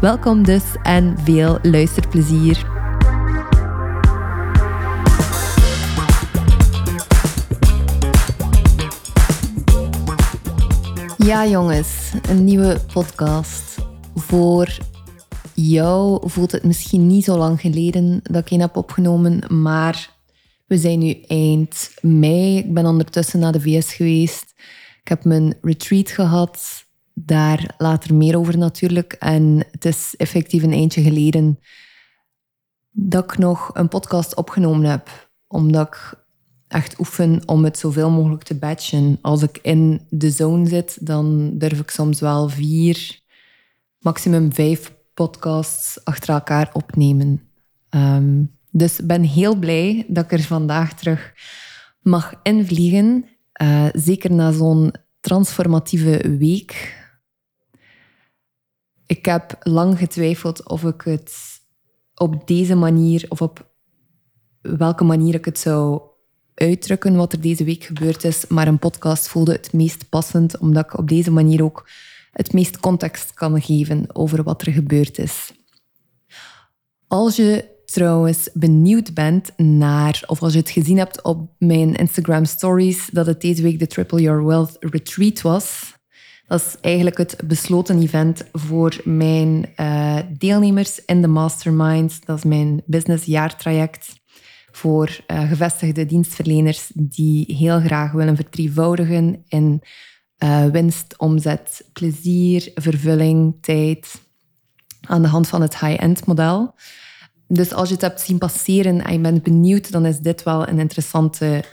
Welkom dus en veel luisterplezier. Ja, jongens, een nieuwe podcast. Voor jou voelt het misschien niet zo lang geleden dat ik een heb opgenomen, maar we zijn nu eind mei. Ik ben ondertussen naar de VS geweest. Ik heb mijn retreat gehad daar later meer over natuurlijk. En het is effectief een eindje geleden dat ik nog een podcast opgenomen heb. Omdat ik echt oefen om het zoveel mogelijk te batchen. Als ik in de zone zit, dan durf ik soms wel vier, maximum vijf podcasts achter elkaar opnemen. Um, dus ben heel blij dat ik er vandaag terug mag invliegen. Uh, zeker na zo'n transformatieve week ik heb lang getwijfeld of ik het op deze manier of op welke manier ik het zou uitdrukken wat er deze week gebeurd is. Maar een podcast voelde het meest passend, omdat ik op deze manier ook het meest context kan geven over wat er gebeurd is. Als je trouwens benieuwd bent naar, of als je het gezien hebt op mijn Instagram stories, dat het deze week de Triple Your Wealth Retreat was, dat is eigenlijk het besloten event voor mijn uh, deelnemers in de mastermind. Dat is mijn businessjaartraject voor uh, gevestigde dienstverleners die heel graag willen verdrievoudigen in uh, winst, omzet, plezier, vervulling, tijd aan de hand van het high-end model. Dus als je het hebt zien passeren en je bent benieuwd, dan is dit wel een interessante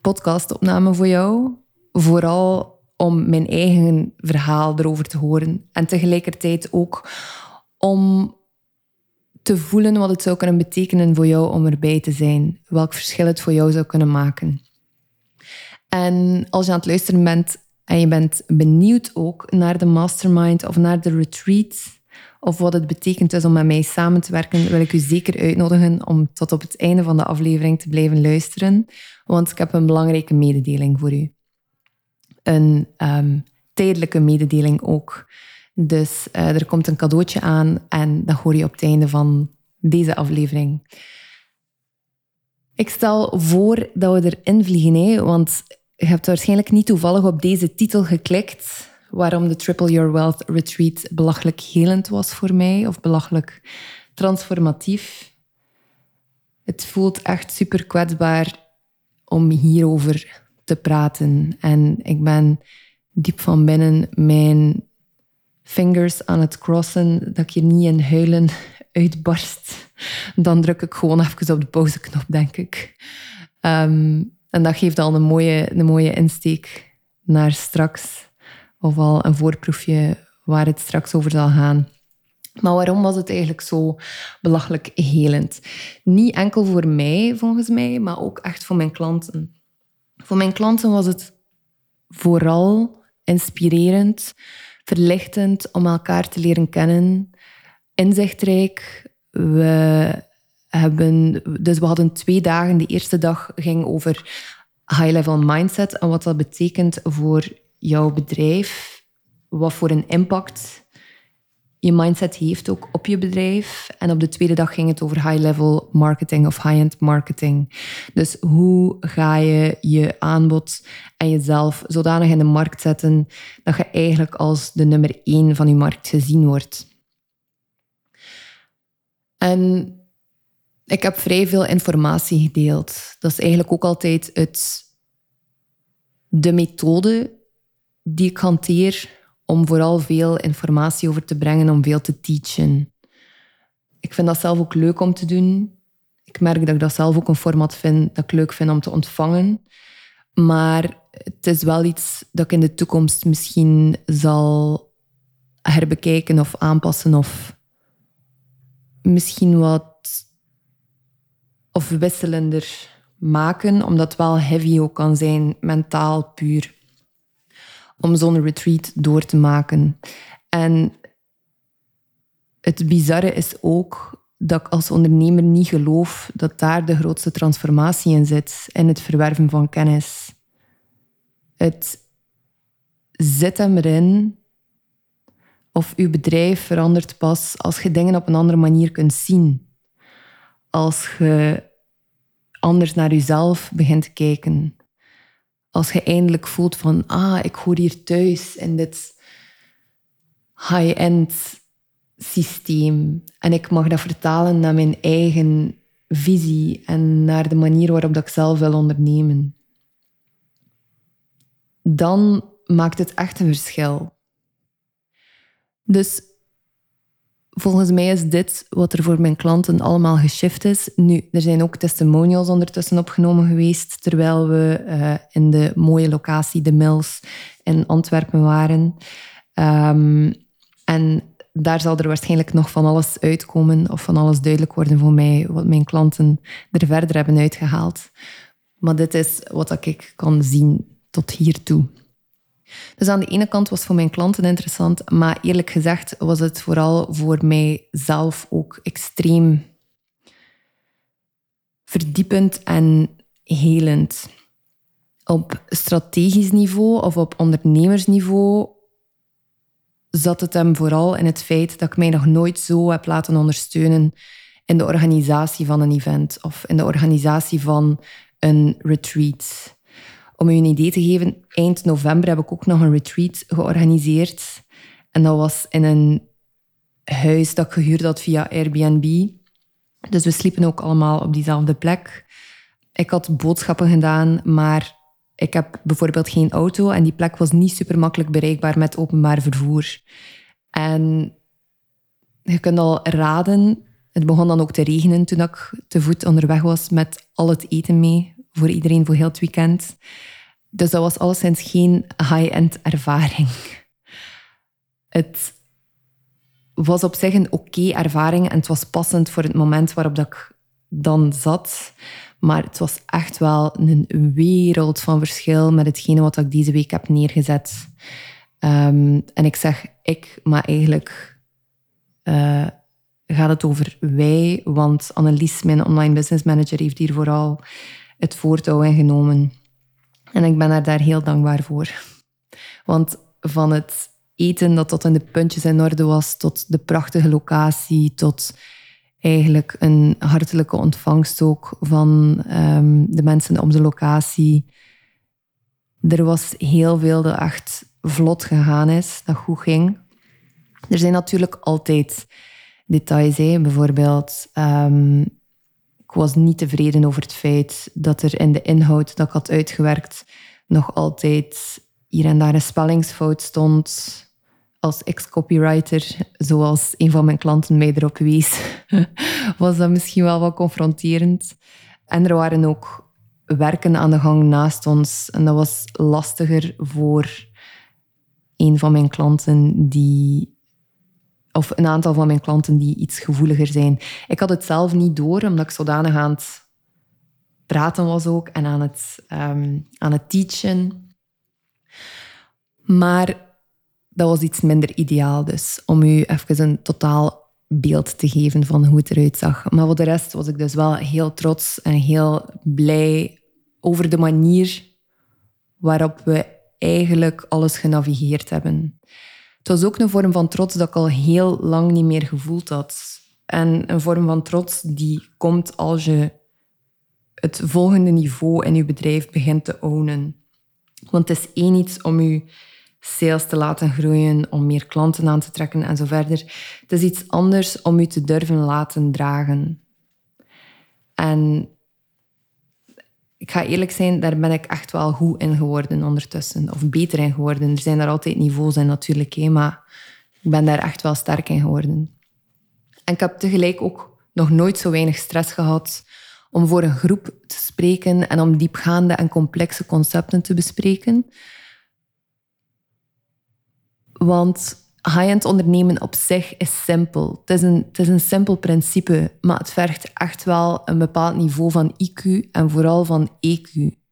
podcastopname voor jou. Vooral om mijn eigen verhaal erover te horen. En tegelijkertijd ook om te voelen wat het zou kunnen betekenen voor jou om erbij te zijn. Welk verschil het voor jou zou kunnen maken. En als je aan het luisteren bent en je bent benieuwd ook naar de mastermind of naar de retreat, of wat het betekent dus om met mij samen te werken, wil ik u zeker uitnodigen om tot op het einde van de aflevering te blijven luisteren, want ik heb een belangrijke mededeling voor u een um, tijdelijke mededeling ook. Dus uh, er komt een cadeautje aan en dat hoor je op het einde van deze aflevering. Ik stel voor dat we erin vliegen, hè, want je hebt waarschijnlijk niet toevallig op deze titel geklikt waarom de Triple Your Wealth Retreat belachelijk helend was voor mij of belachelijk transformatief. Het voelt echt super kwetsbaar om hierover te praten. En ik ben diep van binnen mijn fingers aan het crossen, dat ik hier niet in huilen uitbarst. Dan druk ik gewoon even op de pauzeknop, denk ik. Ehm, en dat geeft al een mooie, een mooie insteek naar straks. Of al een voorproefje waar het straks over zal gaan. Maar waarom was het eigenlijk zo belachelijk helend? Niet enkel voor mij, volgens mij, maar ook echt voor mijn klanten. Voor mijn klanten was het vooral inspirerend, verlichtend om elkaar te leren kennen, inzichtrijk. We hebben, dus we hadden twee dagen. De eerste dag ging over high-level mindset en wat dat betekent voor jouw bedrijf, wat voor een impact je mindset heeft ook op je bedrijf. En op de tweede dag ging het over high-level marketing of high-end marketing. Dus hoe ga je je aanbod en jezelf zodanig in de markt zetten dat je eigenlijk als de nummer één van je markt gezien wordt. En ik heb vrij veel informatie gedeeld. Dat is eigenlijk ook altijd het, de methode die ik hanteer om vooral veel informatie over te brengen, om veel te teachen. Ik vind dat zelf ook leuk om te doen. Ik merk dat ik dat zelf ook een format vind dat ik leuk vind om te ontvangen. Maar het is wel iets dat ik in de toekomst misschien zal herbekijken of aanpassen of misschien wat of wisselender maken, omdat het wel heavy ook kan zijn, mentaal puur, om zo'n retreat door te maken. En het bizarre is ook dat ik als ondernemer niet geloof dat daar de grootste transformatie in zit, in het verwerven van kennis. Het zit hem erin of uw bedrijf verandert pas als je dingen op een andere manier kunt zien. Als je anders naar jezelf begint te kijken. Als je eindelijk voelt van, ah, ik hoor hier thuis in dit high-end systeem. En ik mag dat vertalen naar mijn eigen visie en naar de manier waarop dat ik zelf wil ondernemen. Dan maakt het echt een verschil. Dus volgens mij is dit wat er voor mijn klanten allemaal geshift is. Nu, er zijn ook testimonials ondertussen opgenomen geweest, terwijl we uh, in de mooie locatie, de Mills, in Antwerpen waren. Um, en daar zal er waarschijnlijk nog van alles uitkomen of van alles duidelijk worden voor mij, wat mijn klanten er verder hebben uitgehaald. Maar dit is wat ik kan zien tot hiertoe. Dus aan de ene kant was het voor mijn klanten interessant, maar eerlijk gezegd was het vooral voor mijzelf ook extreem verdiepend en helend. Op strategisch niveau of op ondernemersniveau zat het hem vooral in het feit dat ik mij nog nooit zo heb laten ondersteunen in de organisatie van een event of in de organisatie van een retreat. Om u een idee te geven, eind november heb ik ook nog een retreat georganiseerd. En dat was in een huis dat ik gehuurd had via Airbnb. Dus we sliepen ook allemaal op diezelfde plek. Ik had boodschappen gedaan, maar ik heb bijvoorbeeld geen auto en die plek was niet super makkelijk bereikbaar met openbaar vervoer. En je kunt al raden, het begon dan ook te regenen toen ik te voet onderweg was met al het eten mee voor iedereen voor heel het weekend. Dus dat was alleszins geen high-end ervaring. Het was op zich een oké ervaring en het was passend voor het moment waarop dat ik dan zat. Maar het was echt wel een wereld van verschil met hetgene wat ik deze week heb neergezet. Ehm, en ik zeg ik, maar eigenlijk uh, gaat het over wij, want Annelies, mijn online business manager, heeft hier vooral het voortouw in genomen. En ik ben haar daar heel dankbaar voor. Want van het eten dat tot in de puntjes in orde was, tot de prachtige locatie, tot eigenlijk een hartelijke ontvangst ook van um, de mensen op de locatie. Er was heel veel dat echt vlot gegaan is, dat goed ging. Er zijn natuurlijk altijd details. Bijvoorbeeld, um, ik was niet tevreden over het feit dat er in de inhoud dat ik had uitgewerkt nog altijd hier en daar een spellingsfout stond als ex-copywriter, zoals een van mijn klanten mij erop wees, was dat misschien wel wat confronterend. En er waren ook werken aan de gang naast ons. En dat was lastiger voor een van mijn klanten die of een aantal van mijn klanten die iets gevoeliger zijn. Ik had het zelf niet door, omdat ik zodanig aan het praten was ook en aan het, um, aan het teachen. Maar dat was iets minder ideaal dus, om u even een totaal beeld te geven van hoe het eruit zag. Maar voor de rest was ik dus wel heel trots en heel blij over de manier waarop we eigenlijk alles genavigeerd hebben. Het was ook een vorm van trots dat ik al heel lang niet meer gevoeld had. En een vorm van trots die komt als je het volgende niveau in je bedrijf begint te ownen. Want het is één iets om je sales te laten groeien, om meer klanten aan te trekken en zo verder. Het is iets anders om je te durven laten dragen. En ik ga eerlijk zijn, daar ben ik echt wel goed in geworden ondertussen. Of beter in geworden. Er zijn daar altijd niveaus in natuurlijk, maar ik ben daar echt wel sterk in geworden. En ik heb tegelijk ook nog nooit zo weinig stress gehad om voor een groep te spreken en om diepgaande en complexe concepten te bespreken. Want high-end ondernemen op zich is simpel. Het is, een, het is een simpel principe, maar het vergt echt wel een bepaald niveau van IQ en vooral van EQ.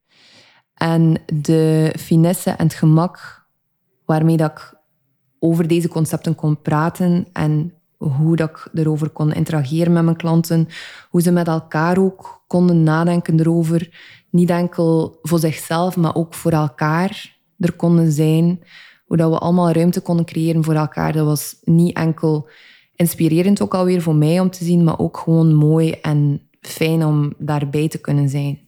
En de finesse en het gemak waarmee dat ik over deze concepten kon praten en hoe dat ik erover kon interageren met mijn klanten, hoe ze met elkaar ook konden nadenken erover, niet enkel voor zichzelf, maar ook voor elkaar er konden zijn, hoe dat we allemaal ruimte konden creëren voor elkaar. Dat was niet enkel inspirerend ook alweer voor mij om te zien, maar ook gewoon mooi en fijn om daarbij te kunnen zijn.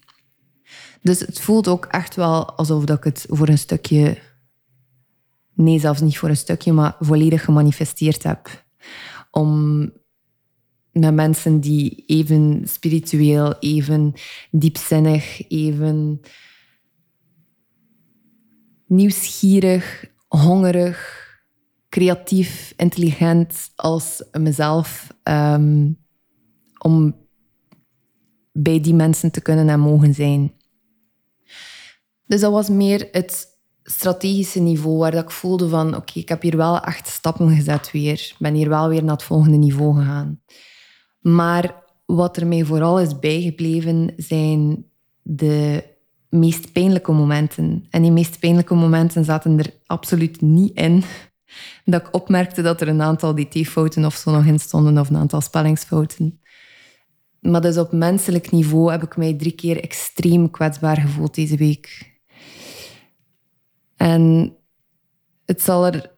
Dus het voelt ook echt wel alsof dat ik het voor een stukje, nee, zelfs niet voor een stukje, maar volledig gemanifesteerd heb. Om met mensen die even spiritueel, even diepzinnig, even nieuwsgierig, hongerig, creatief, intelligent als mezelf, ehm, om bij die mensen te kunnen en mogen zijn. Dus dat was meer het strategische niveau waar dat ik voelde van oké, ik heb hier wel acht stappen gezet weer. Ik ben hier wel weer naar het volgende niveau gegaan. Maar wat er mij vooral is bijgebleven zijn de meest pijnlijke momenten. En die meest pijnlijke momenten zaten er absoluut niet in. Dat ik opmerkte dat er een aantal dt-fouten of zo nog in stonden, of een aantal spellingsfouten. Maar dus op menselijk niveau heb ik mij drie keer extreem kwetsbaar gevoeld deze week. En het zal er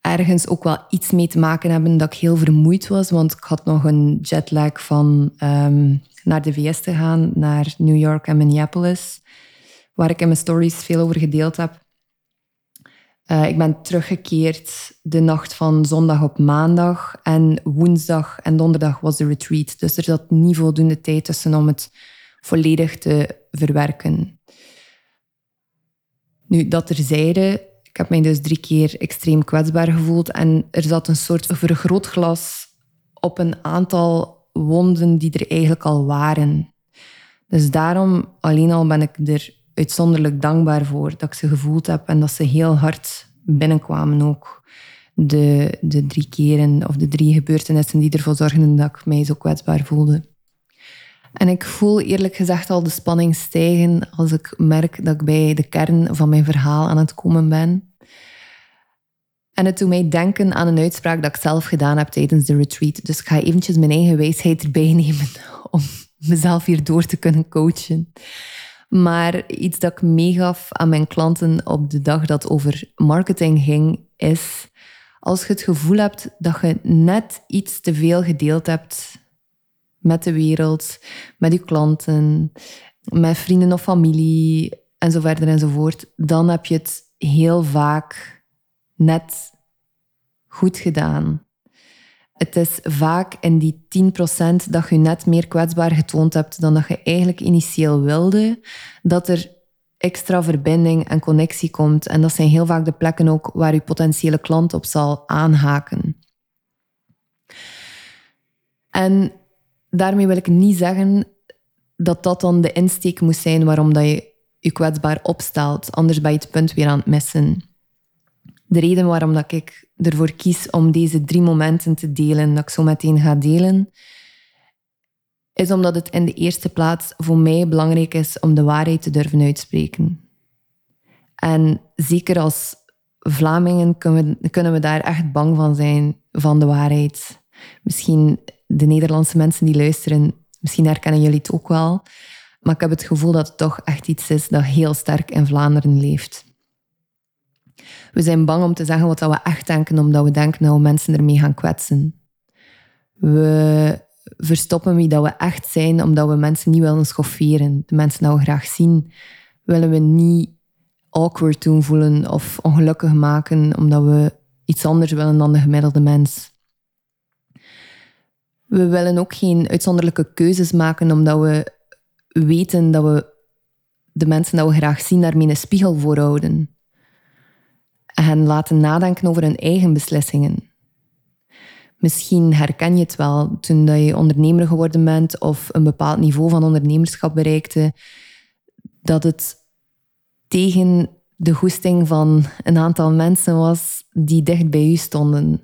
ergens ook wel iets mee te maken hebben dat ik heel vermoeid was, want ik had nog een jetlag van um, naar de VS te gaan, naar New York en Minneapolis, waar ik in mijn stories veel over gedeeld heb. Uh, ik ben teruggekeerd de nacht van zondag op maandag en woensdag en donderdag was de retreat. Dus er zat niet voldoende tijd tussen om het volledig te verwerken. Nu, dat terzijde, ik heb mij dus drie keer extreem kwetsbaar gevoeld en er zat een soort vergrootglas op een aantal wonden die er eigenlijk al waren. Dus daarom alleen al ben ik er uitzonderlijk dankbaar voor dat ik ze gevoeld heb en dat ze heel hard binnenkwamen ook. De, de drie keren of de drie gebeurtenissen die ervoor zorgden dat ik mij zo kwetsbaar voelde. En ik voel eerlijk gezegd al de spanning stijgen als ik merk dat ik bij de kern van mijn verhaal aan het komen ben. En het doet mij denken aan een uitspraak dat ik zelf gedaan heb tijdens de retreat. Dus ik ga eventjes mijn eigen wijsheid erbij nemen om mezelf hier door te kunnen coachen. Maar iets dat ik meegaf aan mijn klanten op de dag dat over marketing ging, is als je het gevoel hebt dat je net iets te veel gedeeld hebt met de wereld, met je klanten, met vrienden of familie en zo verder enzovoort, dan heb je het heel vaak net goed gedaan. Het is vaak in die 10% dat je net meer kwetsbaar getoond hebt dan dat je eigenlijk initieel wilde, dat er extra verbinding en connectie komt. En dat zijn heel vaak de plekken ook waar je potentiële klant op zal aanhaken. En daarmee wil ik niet zeggen dat dat dan de insteek moet zijn waarom dat je je kwetsbaar opstelt. Anders ben je het punt weer aan het missen. De reden waarom dat ik ervoor kies om deze drie momenten te delen, dat ik zo meteen ga delen, is omdat het in de eerste plaats voor mij belangrijk is om de waarheid te durven uitspreken. En zeker als Vlamingen kunnen we, daar echt bang van zijn, van de waarheid. Misschien de Nederlandse mensen die luisteren, misschien herkennen jullie het ook wel. Maar ik heb het gevoel dat het toch echt iets is dat heel sterk in Vlaanderen leeft. We zijn bang om te zeggen wat we echt denken, omdat we denken dat we mensen ermee gaan kwetsen. We verstoppen wie dat we echt zijn, omdat we mensen niet willen schofferen. De mensen die we graag zien, willen we niet awkward doen voelen of ongelukkig maken, omdat we iets anders willen dan de gemiddelde mens. We willen ook geen uitzonderlijke keuzes maken, omdat we weten dat we de mensen die we graag zien daarmee een spiegel voorhouden hen laten nadenken over hun eigen beslissingen. Misschien herken je het wel toen dat je ondernemer geworden bent of een bepaald niveau van ondernemerschap bereikte, dat het tegen de goesting van een aantal mensen was die dicht bij u stonden.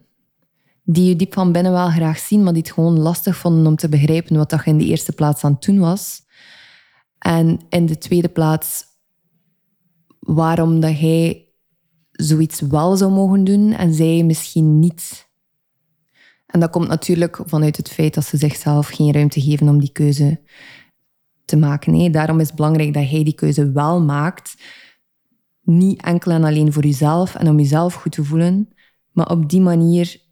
Die je diep van binnen wel graag zien, maar die het gewoon lastig vonden om te begrijpen wat dat in de eerste plaats aan het doen was. En in de tweede plaats, waarom dat hij zoiets wel zou mogen doen en zij misschien niet. En dat komt natuurlijk vanuit het feit dat ze zichzelf geen ruimte geven om die keuze te maken. Nee, daarom is het belangrijk dat hij die keuze wel maakt. Niet enkel en alleen voor jezelf en om jezelf goed te voelen, maar op die manier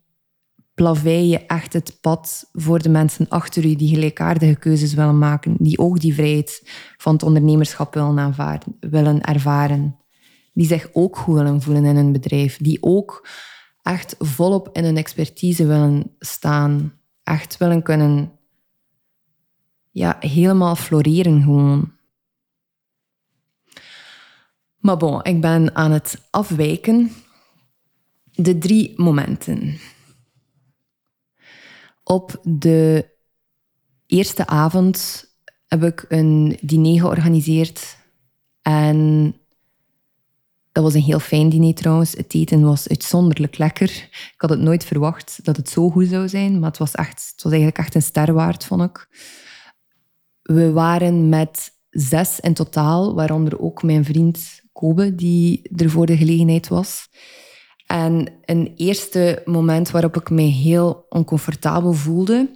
plavei je echt het pad voor de mensen achter u die gelijkaardige keuzes willen maken, die ook die vrijheid van het ondernemerschap willen, aanvaarden, willen ervaren, die zich ook goed willen voelen in een bedrijf, die ook echt volop in hun expertise willen staan, echt willen kunnen ja, helemaal floreren gewoon. Maar bon, ik ben aan het afwijken. De drie momenten. Op de eerste avond heb ik een diner georganiseerd. En dat was een heel fijn diner trouwens. Het eten was uitzonderlijk lekker. Ik had het nooit verwacht dat het zo goed zou zijn, maar het was, echt, het was eigenlijk echt een ster waard, vond ik. We waren met zes in totaal, waaronder ook mijn vriend Kobe, die er voor de gelegenheid was. En een eerste moment waarop ik me heel oncomfortabel voelde,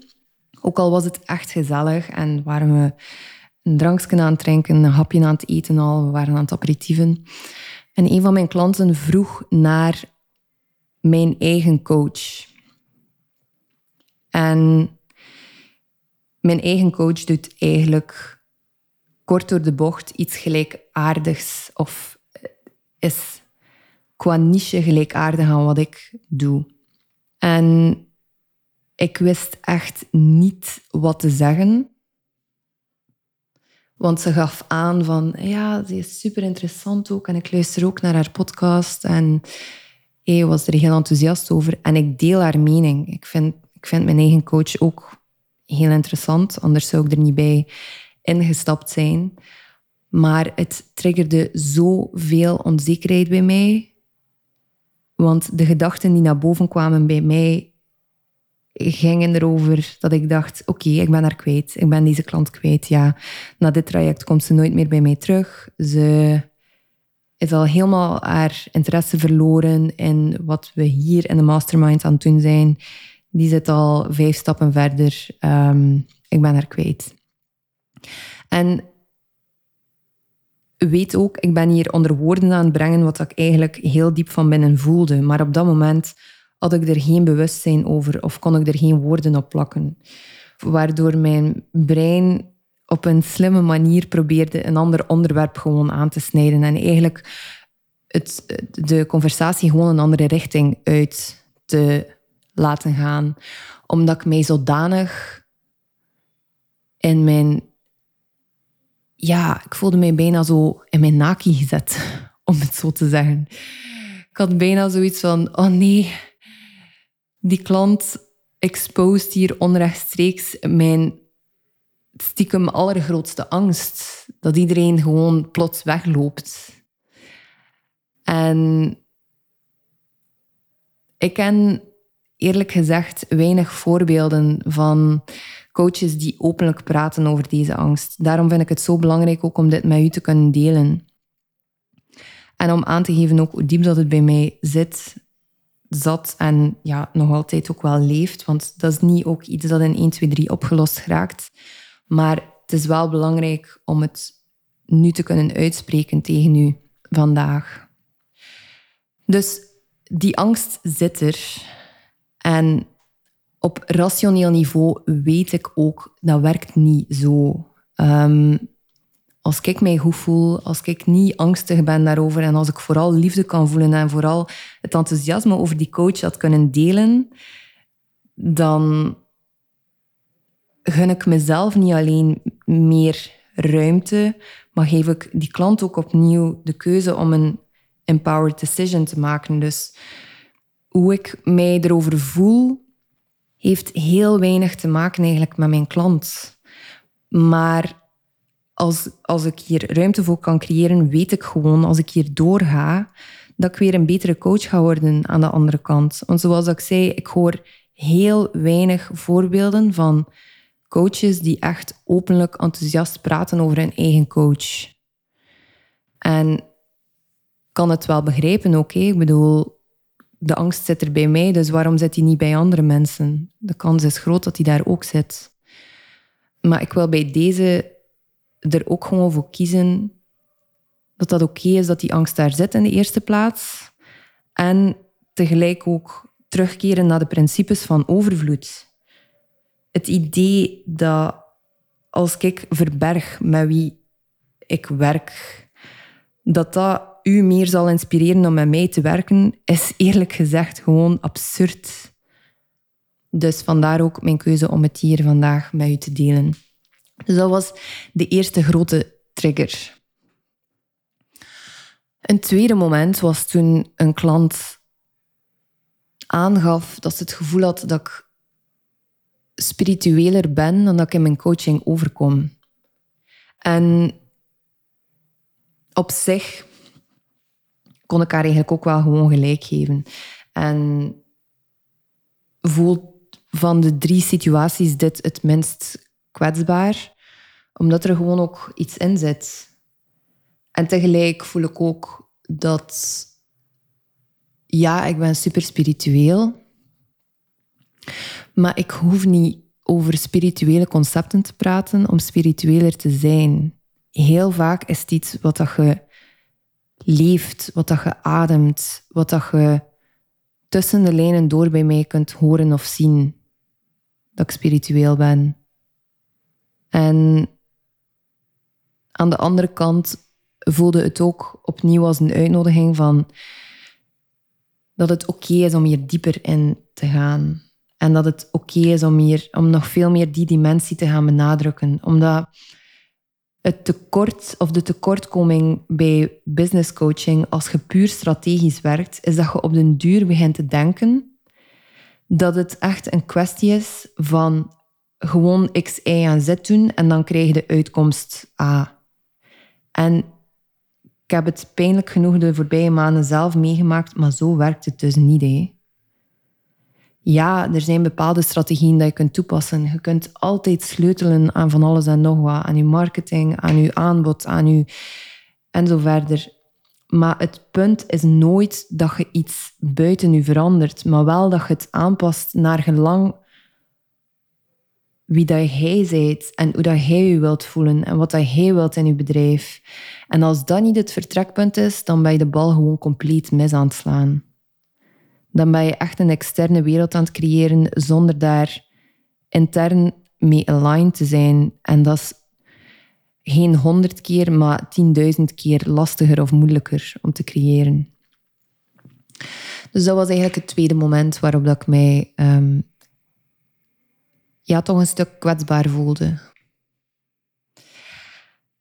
ook al was het echt gezellig en waren we een drankje aan het drinken, een hapje aan het eten al, we waren aan het aperitieven. En een van mijn klanten vroeg naar mijn eigen coach. En mijn eigen coach doet eigenlijk kort door de bocht iets gelijkaardigs of is qua niche gelijkaardig aan wat ik doe. En ik wist echt niet wat te zeggen. Want ze gaf aan van, ja, ze is super interessant ook. En ik luister ook naar haar podcast. En hij was er heel enthousiast over. En ik deel haar mening. Ik vind, ik vind mijn eigen coach ook heel interessant. Anders zou ik er niet bij ingestapt zijn. Maar het triggerde zoveel onzekerheid bij mij. Want de gedachten die naar boven kwamen bij mij gingen erover dat ik dacht, oké, ik ben haar kwijt. Ik ben deze klant kwijt. Ja, na dit traject komt ze nooit meer bij mij terug. Ze is al helemaal haar interesse verloren in wat we hier in de mastermind aan het doen zijn. Die zit al vijf stappen verder. Um, ik ben haar kwijt. En weet ook, ik ben hier onder woorden aan het brengen wat ik eigenlijk heel diep van binnen voelde. Maar op dat moment had ik er geen bewustzijn over of kon ik er geen woorden op plakken. Waardoor mijn brein op een slimme manier probeerde een ander onderwerp gewoon aan te snijden. En eigenlijk het, de conversatie gewoon een andere richting uit te laten gaan. Omdat ik mij zodanig in mijn... Ja, ik voelde mij bijna zo in mijn naki gezet, om het zo te zeggen. Ik had bijna zoiets van, oh nee, die klant exposed hier onrechtstreeks mijn stiekem allergrootste angst. Dat iedereen gewoon plots wegloopt. En ik ken eerlijk gezegd weinig voorbeelden van coaches die openlijk praten over deze angst. Daarom vind ik het zo belangrijk ook om dit met u te kunnen delen. En om aan te geven ook hoe diep dat het bij mij zit zat en ja, nog altijd ook wel leeft. Want dat is niet ook iets dat in 1, 2, 3 opgelost raakt. Maar het is wel belangrijk om het nu te kunnen uitspreken tegen u vandaag. Dus die angst zit er. En op rationeel niveau weet ik ook, dat werkt niet zo. Um, als ik mij goed voel, als ik niet angstig ben daarover en als ik vooral liefde kan voelen en vooral het enthousiasme over die coach had kunnen delen, dan gun ik mezelf niet alleen meer ruimte, maar geef ik die klant ook opnieuw de keuze om een empowered decision te maken. Dus hoe ik mij erover voel, heeft heel weinig te maken eigenlijk met mijn klant. Maar als, als ik hier ruimte voor kan creëren, weet ik gewoon, als ik hier doorga, dat ik weer een betere coach ga worden aan de andere kant. Want zoals ik zei, ik hoor heel weinig voorbeelden van coaches die echt openlijk enthousiast praten over hun eigen coach. En kan het wel begrijpen ook. Ik bedoel, de angst zit er bij mij, dus waarom zit die niet bij andere mensen? De kans is groot dat die daar ook zit. Maar ik wil bij deze er ook gewoon voor kiezen dat dat oké is dat die angst daar zit in de eerste plaats. En tegelijk ook terugkeren naar de principes van overvloed. Het idee dat als ik verberg met wie ik werk, dat dat u meer zal inspireren om met mij te werken, is eerlijk gezegd gewoon absurd. Dus vandaar ook mijn keuze om het hier vandaag met u te delen. Dus dat was de eerste grote trigger. Een tweede moment was toen een klant aangaf dat ze het gevoel had dat ik spiritueler ben dan dat ik in mijn coaching overkom. En op zich kon ik haar eigenlijk ook wel gewoon gelijk geven. En voelt van de drie situaties dit het minst kwetsbaar, omdat er gewoon ook iets in zit. En tegelijk voel ik ook dat, ja, ik ben super spiritueel, maar ik hoef niet over spirituele concepten te praten om spiritueler te zijn. Heel vaak is het iets wat dat je leeft, wat dat je ademt, wat dat je tussen de lijnen door bij mij kunt horen of zien. Dat ik spiritueel ben. En aan de andere kant voelde het ook opnieuw als een uitnodiging van dat het oké is om hier dieper in te gaan. En dat het oké is om, hier, om nog veel meer die dimensie te gaan benadrukken. Omdat het tekort of de tekortkoming bij business coaching, als je puur strategisch werkt, is dat je op den duur begint te denken dat het echt een kwestie is van gewoon X, Y en Z doen en dan krijg je de uitkomst A. En ik heb het pijnlijk genoeg de voorbije maanden zelf meegemaakt, maar zo werkt het dus niet. Hè. Ja, er zijn bepaalde strategieën die je kunt toepassen. Je kunt altijd sleutelen aan van alles en nog wat. Aan je marketing, aan je aanbod, aan je... en zo verder. Maar het punt is nooit dat je iets buiten je verandert, maar wel dat je het aanpast naar gelang wie dat jij bent en hoe dat jij je wilt voelen en wat dat jij wilt in je bedrijf. En als dat niet het vertrekpunt is, dan ben je de bal gewoon compleet mis aan het slaan. Dan ben je echt een externe wereld aan het creëren zonder daar intern mee aligned te zijn. En dat is geen honderd keer, maar tienduizend keer lastiger of moeilijker om te creëren. Dus dat was eigenlijk het tweede moment waarop dat ik mij um, ja, toch een stuk kwetsbaar voelde.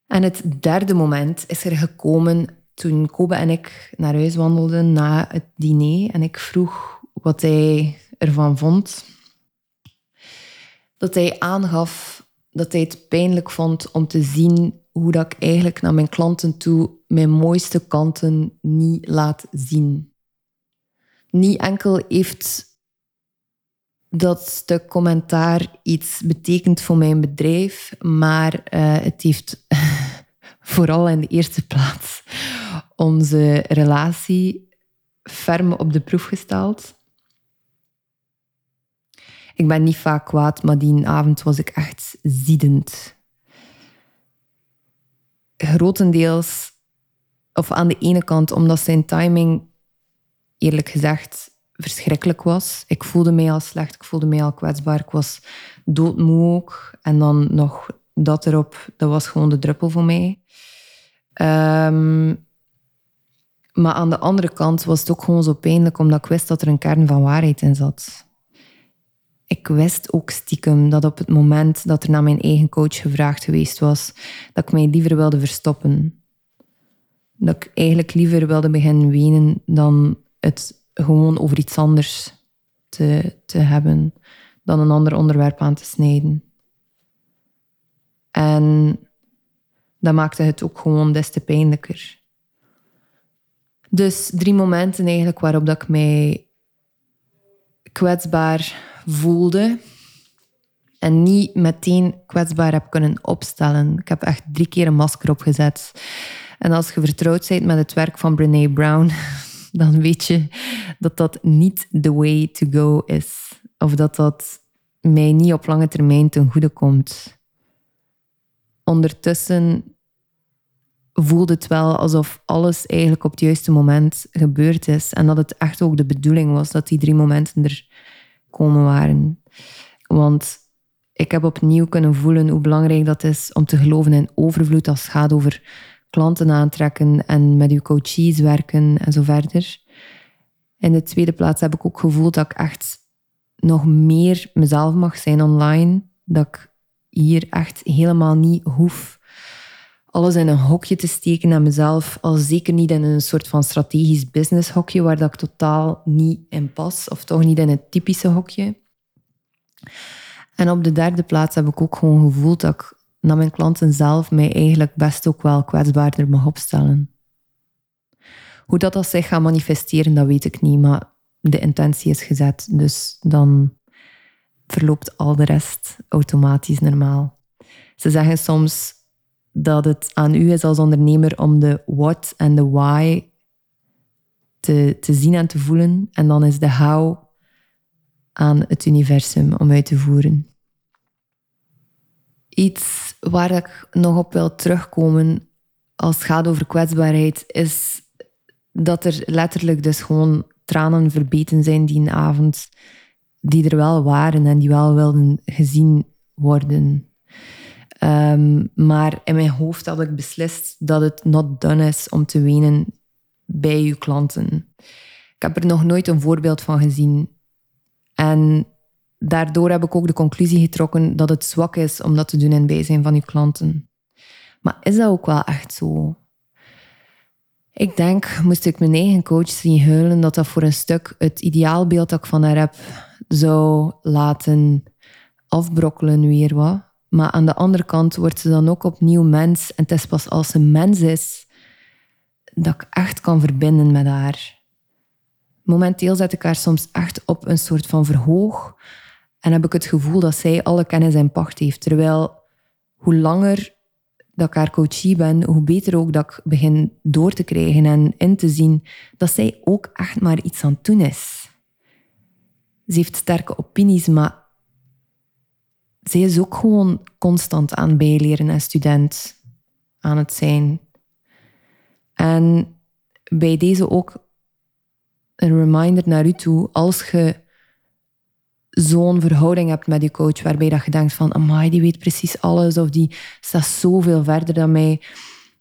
En het derde moment is er gekomen toen Kobe en ik naar huis wandelden na het diner en ik vroeg wat hij ervan vond. Dat hij aangaf dat hij het pijnlijk vond om te zien hoe dat ik eigenlijk naar mijn klanten toe mijn mooiste kanten niet laat zien. Niet enkel heeft dat stuk commentaar iets betekent voor mijn bedrijf, maar uh, het heeft vooral in de eerste plaats onze relatie ferm op de proef gesteld. Ik ben niet vaak kwaad, maar die avond was ik echt ziedend. Grotendeels, of aan de ene kant, omdat zijn timing, eerlijk gezegd, verschrikkelijk was. Ik voelde mij al slecht, ik voelde mij al kwetsbaar. Ik was doodmoe ook. En dan nog dat erop, dat was gewoon de druppel voor mij. Um, maar aan de andere kant was het ook gewoon zo pijnlijk, omdat ik wist dat er een kern van waarheid in zat. Ik wist ook stiekem dat op het moment dat er naar mijn eigen coach gevraagd geweest was, dat ik mij liever wilde verstoppen. Dat ik eigenlijk liever wilde beginnen wenen dan het gewoon over iets anders te, te hebben, dan een ander onderwerp aan te snijden. En dat maakte het ook gewoon des te pijnlijker. Dus drie momenten eigenlijk waarop dat ik mij kwetsbaar voelde en niet meteen kwetsbaar heb kunnen opstellen. Ik heb echt drie keer een masker opgezet. En als je vertrouwd bent met het werk van Brene Brown, dan weet je dat dat niet the way to go is. Of dat dat mij niet op lange termijn ten goede komt. Ondertussen voelde het wel alsof alles eigenlijk op het juiste moment gebeurd is. En dat het echt ook de bedoeling was dat die drie momenten er komen waren. Want ik heb opnieuw kunnen voelen hoe belangrijk dat is om te geloven in overvloed als het gaat over klanten aantrekken en met uw coaches werken en zo verder. In de tweede plaats heb ik ook gevoeld dat ik echt nog meer mezelf mag zijn online. Dat ik hier echt helemaal niet hoef alles in een hokje te steken aan mezelf. Al zeker niet in een soort van strategisch business hokje waar dat ik totaal niet in pas. Of toch niet in het typische hokje. En op de derde plaats heb ik ook gewoon gevoeld dat ik naar mijn klanten zelf mij eigenlijk best ook wel kwetsbaarder mag opstellen. Hoe dat, dat zich gaat manifesteren, dat weet ik niet, maar de intentie is gezet, dus dan verloopt al de rest automatisch normaal. Ze zeggen soms dat het aan u is als ondernemer om de what en de why te, te zien en te voelen, en dan is de how aan het universum om uit te voeren. Iets waar ik nog op wil terugkomen als het gaat over kwetsbaarheid, is dat er letterlijk dus gewoon tranen verbeten zijn die avond, die er wel waren en die wel wilden gezien worden. Ehm, maar in mijn hoofd had ik beslist dat het not done is om te wenen bij uw klanten. Ik heb er nog nooit een voorbeeld van gezien. En daardoor heb ik ook de conclusie getrokken dat het zwak is om dat te doen in bijzijn van uw klanten. Maar is dat ook wel echt zo? Ik denk, moest ik mijn eigen coach zien huilen, dat dat voor een stuk het ideaalbeeld dat ik van haar heb zou laten afbrokkelen weer wat. Maar aan de andere kant wordt ze dan ook opnieuw mens. En het is pas als ze mens is dat ik echt kan verbinden met haar. Momenteel zet ik haar soms echt op een soort van verhoog. En heb ik het gevoel dat zij alle kennis en pacht heeft. Terwijl hoe langer dat ik haar coachie ben, hoe beter ook dat ik begin door te krijgen en in te zien dat zij ook echt maar iets aan het doen is. Ze heeft sterke opinies, maar zij is ook gewoon constant aan bijleren en student aan het zijn. En bij deze ook een reminder naar u toe, als je zo'n verhouding hebt met je coach, waarbij dat je denkt van, amai, die weet precies alles, of die staat zoveel verder dan mij.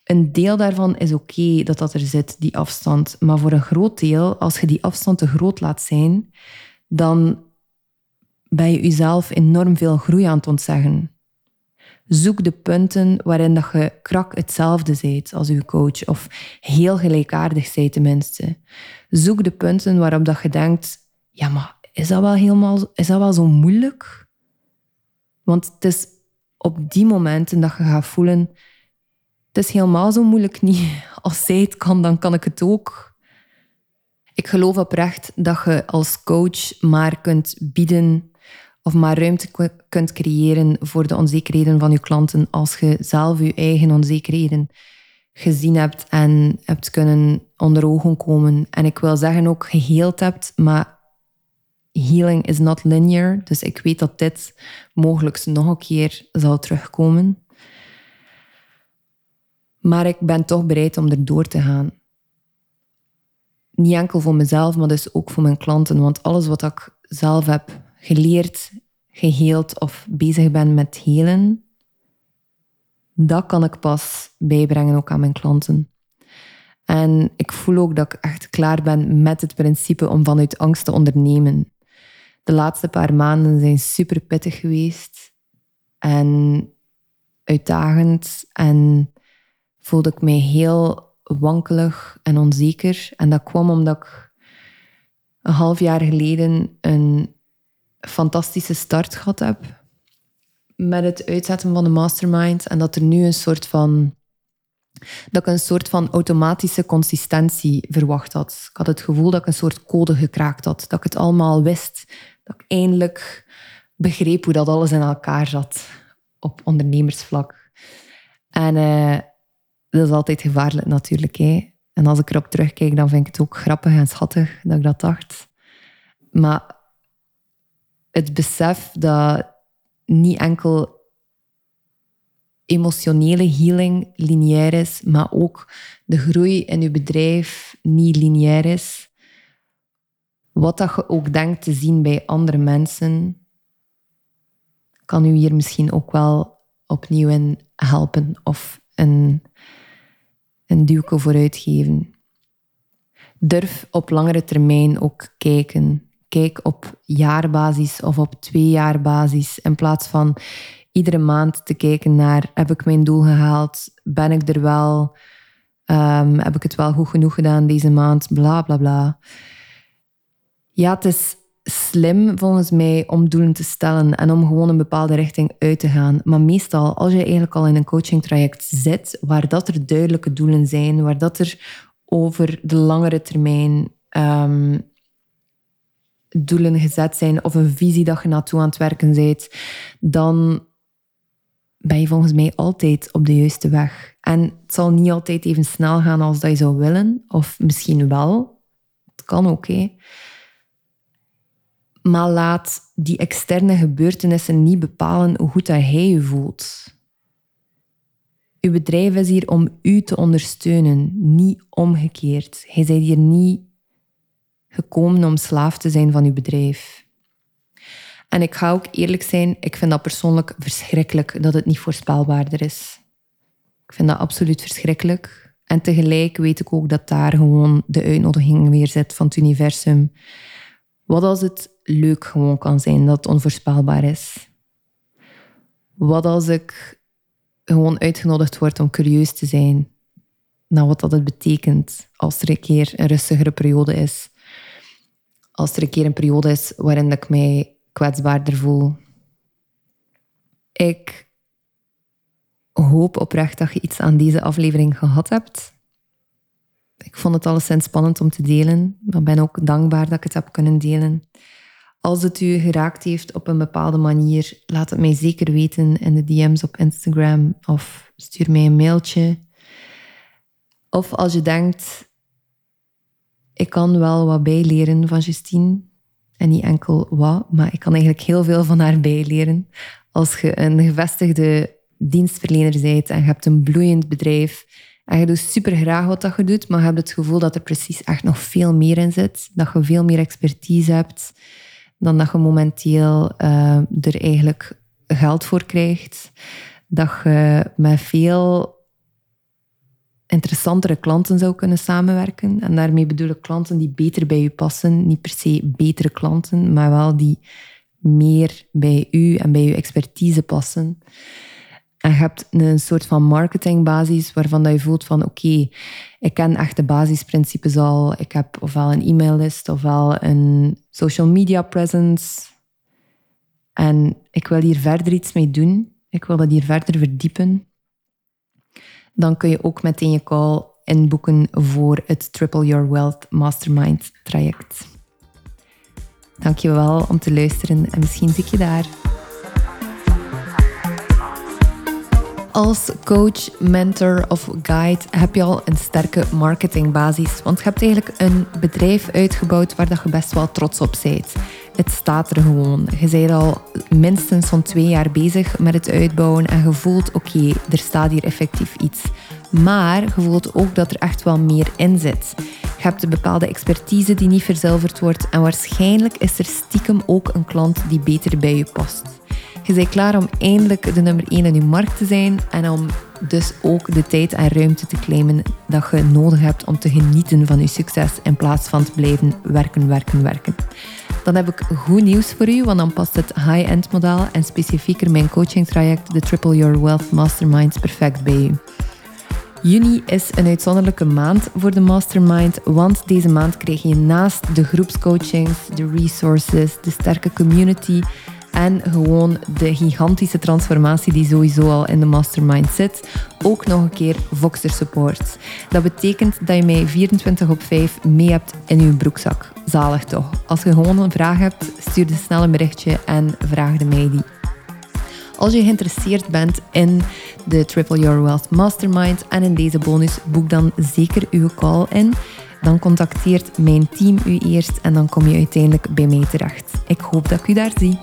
Een deel daarvan is oké dat dat er zit, die afstand. Maar voor een groot deel, als je die afstand te groot laat zijn, dan ben je jezelf enorm veel groei aan het ontzeggen. Zoek de punten waarin dat je krak hetzelfde bent als je coach, of heel gelijkaardig zijt tenminste. Zoek de punten waarop dat je denkt, ja, maar is dat wel helemaal, is dat wel zo moeilijk? Want het is op die momenten dat je gaat voelen, het is helemaal zo moeilijk niet. Als zij het kan, dan kan ik het ook. Ik geloof oprecht dat je als coach maar kunt bieden of maar ruimte kunt creëren voor de onzekerheden van je klanten als je zelf je eigen onzekerheden gezien hebt en hebt kunnen onder ogen komen. En ik wil zeggen ook geheeld hebt, maar healing is not linear. Dus ik weet dat dit mogelijk nog een keer zal terugkomen. Maar ik ben toch bereid om er door te gaan. Niet enkel voor mezelf, maar dus ook voor mijn klanten. Want alles wat ik zelf heb geleerd, geheeld of bezig ben met helen, dat kan ik pas bijbrengen ook aan mijn klanten. En ik voel ook dat ik echt klaar ben met het principe om vanuit angst te ondernemen. De laatste paar maanden zijn super pittig geweest en uitdagend en voelde ik mij heel wankelig en onzeker. En dat kwam omdat ik een half jaar geleden een fantastische start gehad heb met het uitzetten van de mastermind en dat er nu een soort van dat ik een soort van automatische consistentie verwacht had. Ik had het gevoel dat ik een soort code gekraakt had. Dat ik het allemaal wist. Dat ik eindelijk begreep hoe dat alles in elkaar zat op ondernemersvlak. En uh, dat is altijd gevaarlijk natuurlijk. Hè. En als ik erop terugkijk, dan vind ik het ook grappig en schattig dat ik dat dacht. Maar het besef dat niet enkel emotionele healing lineair is, maar ook de groei in je bedrijf niet lineair is. Wat dat je ook denkt te zien bij andere mensen, kan u hier misschien ook wel opnieuw in helpen of een, een duwke vooruit geven. Durf op langere termijn ook kijken. Kijk op jaarbasis of op tweejaarbasis in plaats van iedere maand te kijken naar heb ik mijn doel gehaald, ben ik er wel, um, heb ik het wel goed genoeg gedaan deze maand, bla bla bla. Ja, het is slim volgens mij om doelen te stellen en om gewoon een bepaalde richting uit te gaan. Maar meestal, als je eigenlijk al in een coachingtraject zit, waar dat er duidelijke doelen zijn, waar dat er over de langere termijn um, doelen gezet zijn of een visie dat je naartoe aan het werken bent, dan ben je volgens mij altijd op de juiste weg. En het zal niet altijd even snel gaan als dat je zou willen, of misschien wel. Het kan hè. Maar laat die externe gebeurtenissen niet bepalen hoe goed dat hij je voelt. Uw bedrijf is hier om u te ondersteunen, niet omgekeerd. Hij bent hier niet gekomen om slaaf te zijn van uw bedrijf. En ik ga ook eerlijk zijn, ik vind dat persoonlijk verschrikkelijk dat het niet voorspelbaarder is. Ik vind dat absoluut verschrikkelijk. En tegelijk weet ik ook dat daar gewoon de uitnodiging weer zit van het universum. Wat als het leuk gewoon kan zijn, dat het onvoorspelbaar is? Wat als ik gewoon uitgenodigd word om curieus te zijn naar wat dat het betekent als er een keer een rustigere periode is? Als er een keer een periode is waarin ik mij kwetsbaarder voel. Ik hoop oprecht dat je iets aan deze aflevering gehad hebt. Ik vond het alleszins spannend om te delen, maar ben ook dankbaar dat ik het heb kunnen delen. Als het u geraakt heeft op een bepaalde manier, laat het mij zeker weten in de DM's op Instagram of stuur mij een mailtje. Of als je denkt, ik kan wel wat bijleren van Justine, en niet enkel wat, maar ik kan eigenlijk heel veel van haar bijleren. Als je een gevestigde dienstverlener bent en je hebt een bloeiend bedrijf en je doet super graag wat dat je doet, maar je hebt het gevoel dat er precies echt nog veel meer in zit, dat je veel meer expertise hebt dan dat je momenteel uh, er eigenlijk geld voor krijgt. Dat je met veel interessantere klanten zou kunnen samenwerken. En daarmee bedoel ik klanten die beter bij u passen. Niet per se betere klanten, maar wel die meer bij u en bij uw expertise passen. En je hebt een soort van marketingbasis waarvan dat je voelt van oké, ik ken echt de basisprincipes al. Ik heb ofwel een e-maillist ofwel een social media presence. En ik wil hier verder iets mee doen. Ik wil dat hier verder verdiepen dan kun je ook meteen je call inboeken voor het Triple Your Wealth Mastermind traject. Dankjewel om te luisteren en misschien zie ik je daar. Als coach, mentor of guide heb je al een sterke marketingbasis. Want je hebt eigenlijk een bedrijf uitgebouwd waar dat je best wel trots op bent. Het staat er gewoon. Je bent al minstens zo'n twee jaar bezig met het uitbouwen en je voelt, oké, er staat hier effectief iets. Maar je voelt ook dat er echt wel meer in zit. Je hebt een bepaalde expertise die niet verzilverd wordt en waarschijnlijk is er stiekem ook een klant die beter bij je past. Je bent klaar om eindelijk de nummer 1 in je markt te zijn en om dus ook de tijd en ruimte te claimen dat je nodig hebt om te genieten van je succes in plaats van te blijven werken, werken, werken. Dan heb ik goed nieuws voor u, want dan past het high-end model en specifieker mijn coaching traject, de Triple Your Wealth Mastermind, perfect bij u. Juni is een uitzonderlijke maand voor de Mastermind, want deze maand krijg je naast de groepscoachings, de resources, de sterke community en gewoon de gigantische transformatie die sowieso al in de mastermind zit, ook nog een keer Voxer support. Dat betekent dat je mij 24 op 5 mee hebt in je broekzak. Zalig toch? Als je gewoon een vraag hebt, stuur de snel een berichtje en vraag de mij die. Als je geïnteresseerd bent in de Triple Your Wealth Mastermind en in deze bonus, boek dan zeker uw call in. Dan contacteert mijn team u eerst en dan kom je uiteindelijk bij mij terecht. Ik hoop dat ik u daar zie.